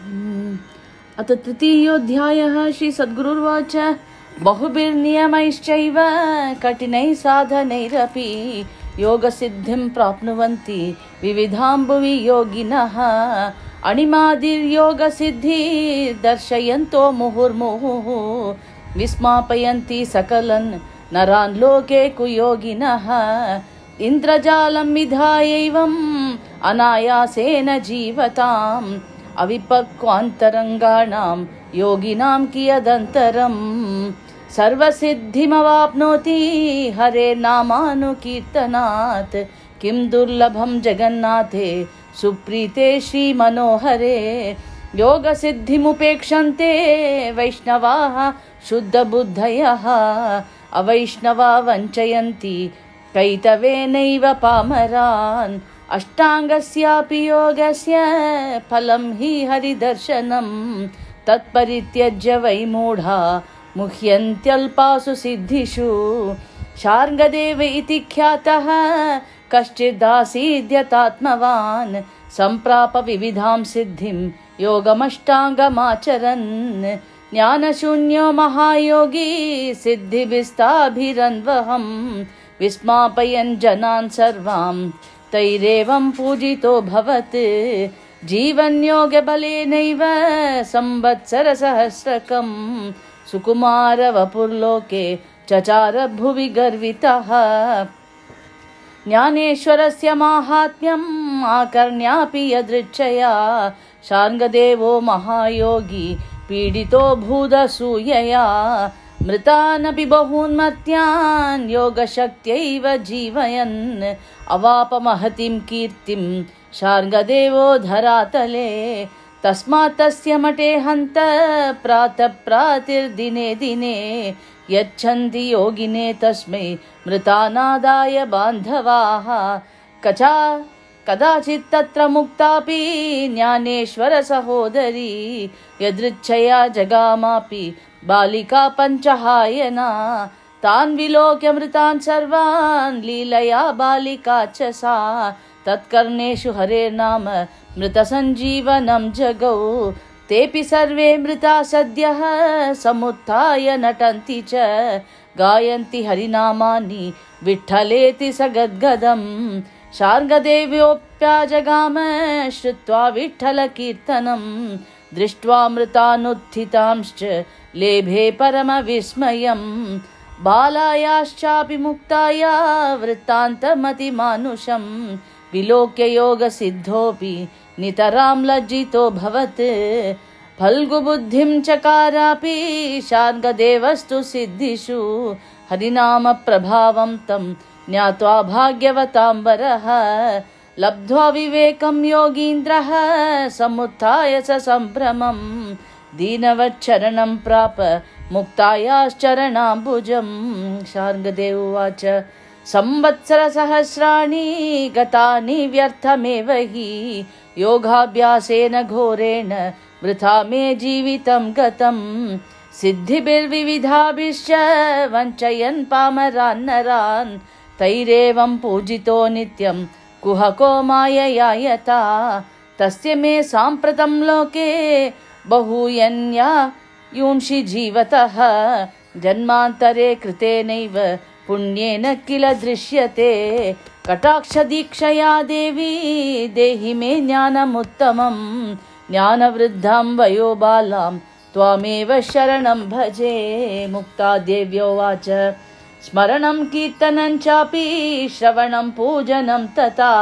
अथ तृतीयोऽध्यायः श्रीसद्गुरुर्वाच बहुभिर्नियमैश्चैव कठिनैः साधनैरपि योगसिद्धिं प्राप्नुवन्ति विविधाम्बुवि योगिनः अणिमादिर्योगसिद्धि दर्शयन्तो मुहुर्मुहुः विस्मापयन्ति सकलन् नरान् लोके कुयोगिनः इन्द्रजालं विधायैवम् अनायासेन जीवताम् अविपक्वान्तरङ्गाणां योगिनां कियदन्तरम् सर्वसिद्धिमवाप्नोति हरे नामानुकीर्तनात्। किं दुर्लभं जगन्नाथे सुप्रीते श्रीमनोहरे। योगसिद्धिमुपेक्षन्ते वैष्णवाः शुद्धबुद्धयः। अवैष्णवा वञ्चयन्ति कैतवेनैव पामरान् अष्टाङ्गस्यापि योगस्य फलं हि हरिदर्शनम् तत्परित्यज्य वै मूढा मुह्यन्त्यल्पासु सिद्धिषु. शार्ङ्गदेव इति ख्यातः कश्चिदासीद्यतात्मवान् सम्प्राप विविधां सिद्धिं योगमष्टाङ्गमाचरन्. ज्ञानशून्यो महायोगी सिद्धिभिस्ताभिरन्वहम् विस्मापयन् जनान् सर्वाम् तैरेवं पूजितो भवत्। जीवन्योगबलेनैव संवत्सरसहस्रकम् सुकुमारवपुर्लोके चचार भुवि गर्वितः। ज्ञानेश्वरस्य माहात्म्यम् आकर्ण्यापि यदृच्छया। शार्ङ्गदेवो महायोगी पीडितो भूदसूयया मृतानपि बहून्मत्यान् योगशक्त्यैव जीवयन्। अवापमहतिं कीर्तिं शार्ङ्गदेवो धरातले। तस्मात् तस्य मठे हन्त प्रातः प्रातिर्दिने दिने। यच्छन्ति योगिने तस्मै मृतानादाय बान्धवाः। कचा कदाचित् तत्र मुक्तापि ज्ञानेश्वरसहोदरी यदृच्छया जगामापि बालिका पञ्चहायना तान् विलोक्य मृतान् सर्वान् लीलया बालिका च सा। तत्कर्णेषु हरे नाम मृतसञ्जीवनं जगौ। तेऽपि सर्वे मृता सद्यः समुत्थाय नटन्ति च। गायन्ति हरिनामानि विठ्ठलेति स गद्गदम् शार्ङ्गदेव्योऽप्याजगाम श्रुत्वा विठ्ठलकीर्तनम् दृष्ट्वा मृतानुत्थितांश्च लेभे परमविस्मयम् बालायाश्चापि मुक्ताया वृत्तान्तमतिमानुषम् विलोक्य योगसिद्धोऽपि नितरां लज्जितो भवत्। फल्गुबुद्धिं चकारापि शार्ङ्गदेवस्तु सिद्धिषु। हरिनामप्रभावं तं ज्ञात्वा भाग्यवताम्बरः लब्ध्वा विवेकं योगीन्द्रः समुत्थाय स सम्भ्रमम् दीनवच्चरणं प्राप मुक्तायाश्चरणाम्बुजम् शार्ङ्गदेव उवाच संवत्सरसहस्राणि गतानि व्यर्थमेव हि। योगाभ्यासेन घोरेण वृथा मे जीवितं गतम् सिद्धिभिर्विविधाभिश्च वञ्चयन् पामरान्नरान् तैरेवं पूजितो नित्यं कुहको मायया यता तस्य मे साम्प्रतं लोके बहुयन्या। यूंषि जीवतः। जन्मान्तरे कृतेनैव पुण्येन किल दृश्यते। कटाक्षदीक्षया देवी देहि मे ज्ञानमुत्तमम् ज्ञानवृद्धां वयो बालां त्वामेव शरणं भजे। मुक्ता देव्योवाच स्मरणं कीर्तनं चापि श्रवणं पूजनं तथा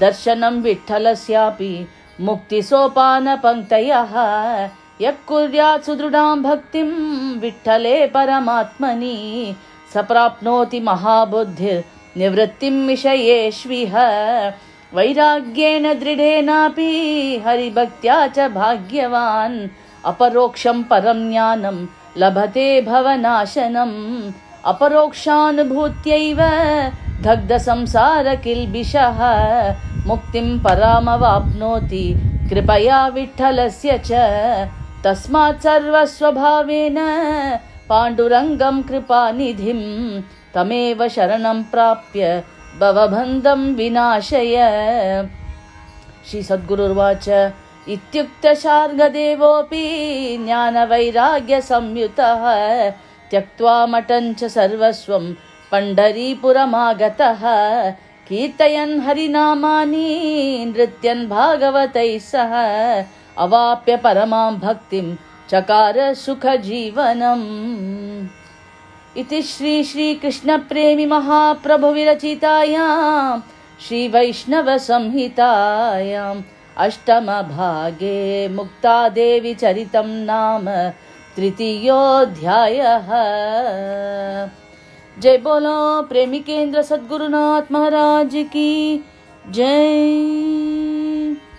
दर्शनं विठ्ठलस्यापि मुक्तिसोपानपङ्क्तयः। यः कुर्यात् सुदृढां भक्तिं विठ्ठले परमात्मनि स प्राप्नोति महाबुद्धिर्निवृत्तिं विषयेष्विह वैराग्येण दृढेनापि हरिभक्त्या च भाग्यवान् अपरोक्षं परं ज्ञानं लभते भवनाशनम् अपरोक्षानुभूत्यैव दग्धसंसार किल्बिषः मुक्तिं परामवाप्नोति कृपया विठ्ठलस्य च तस्मात् सर्वस्वभावेन पाण्डुरङ्गं कृपानिधिं तमेव शरणं प्राप्य भवबन्धं विनाशय। श्रीसद्गुरुर्वाच इत्युक्तशार्गदेवोऽपि ज्ञानवैराग्यसंयुतः त्यक्त्वा मटञ्च सर्वस्वं पण्डरीपुरमागतः। कीर्तयन् हरिनामानि नृत्यन् भागवतैः सह। अवाप्य परमां भक्तिं चकार सुखजीवनम्। इति श्री श्रीकृष्णप्रेमि महाप्रभुविरचितायां श्रीवैष्णवसंहितायाम् अष्टमभागे मुक्तादेवी चरितं नाम तृतीयोऽध्यायः। जय बोलो प्रेमी प्रेमिकेन्द्र सदगुरुनाथ महाराज की जय।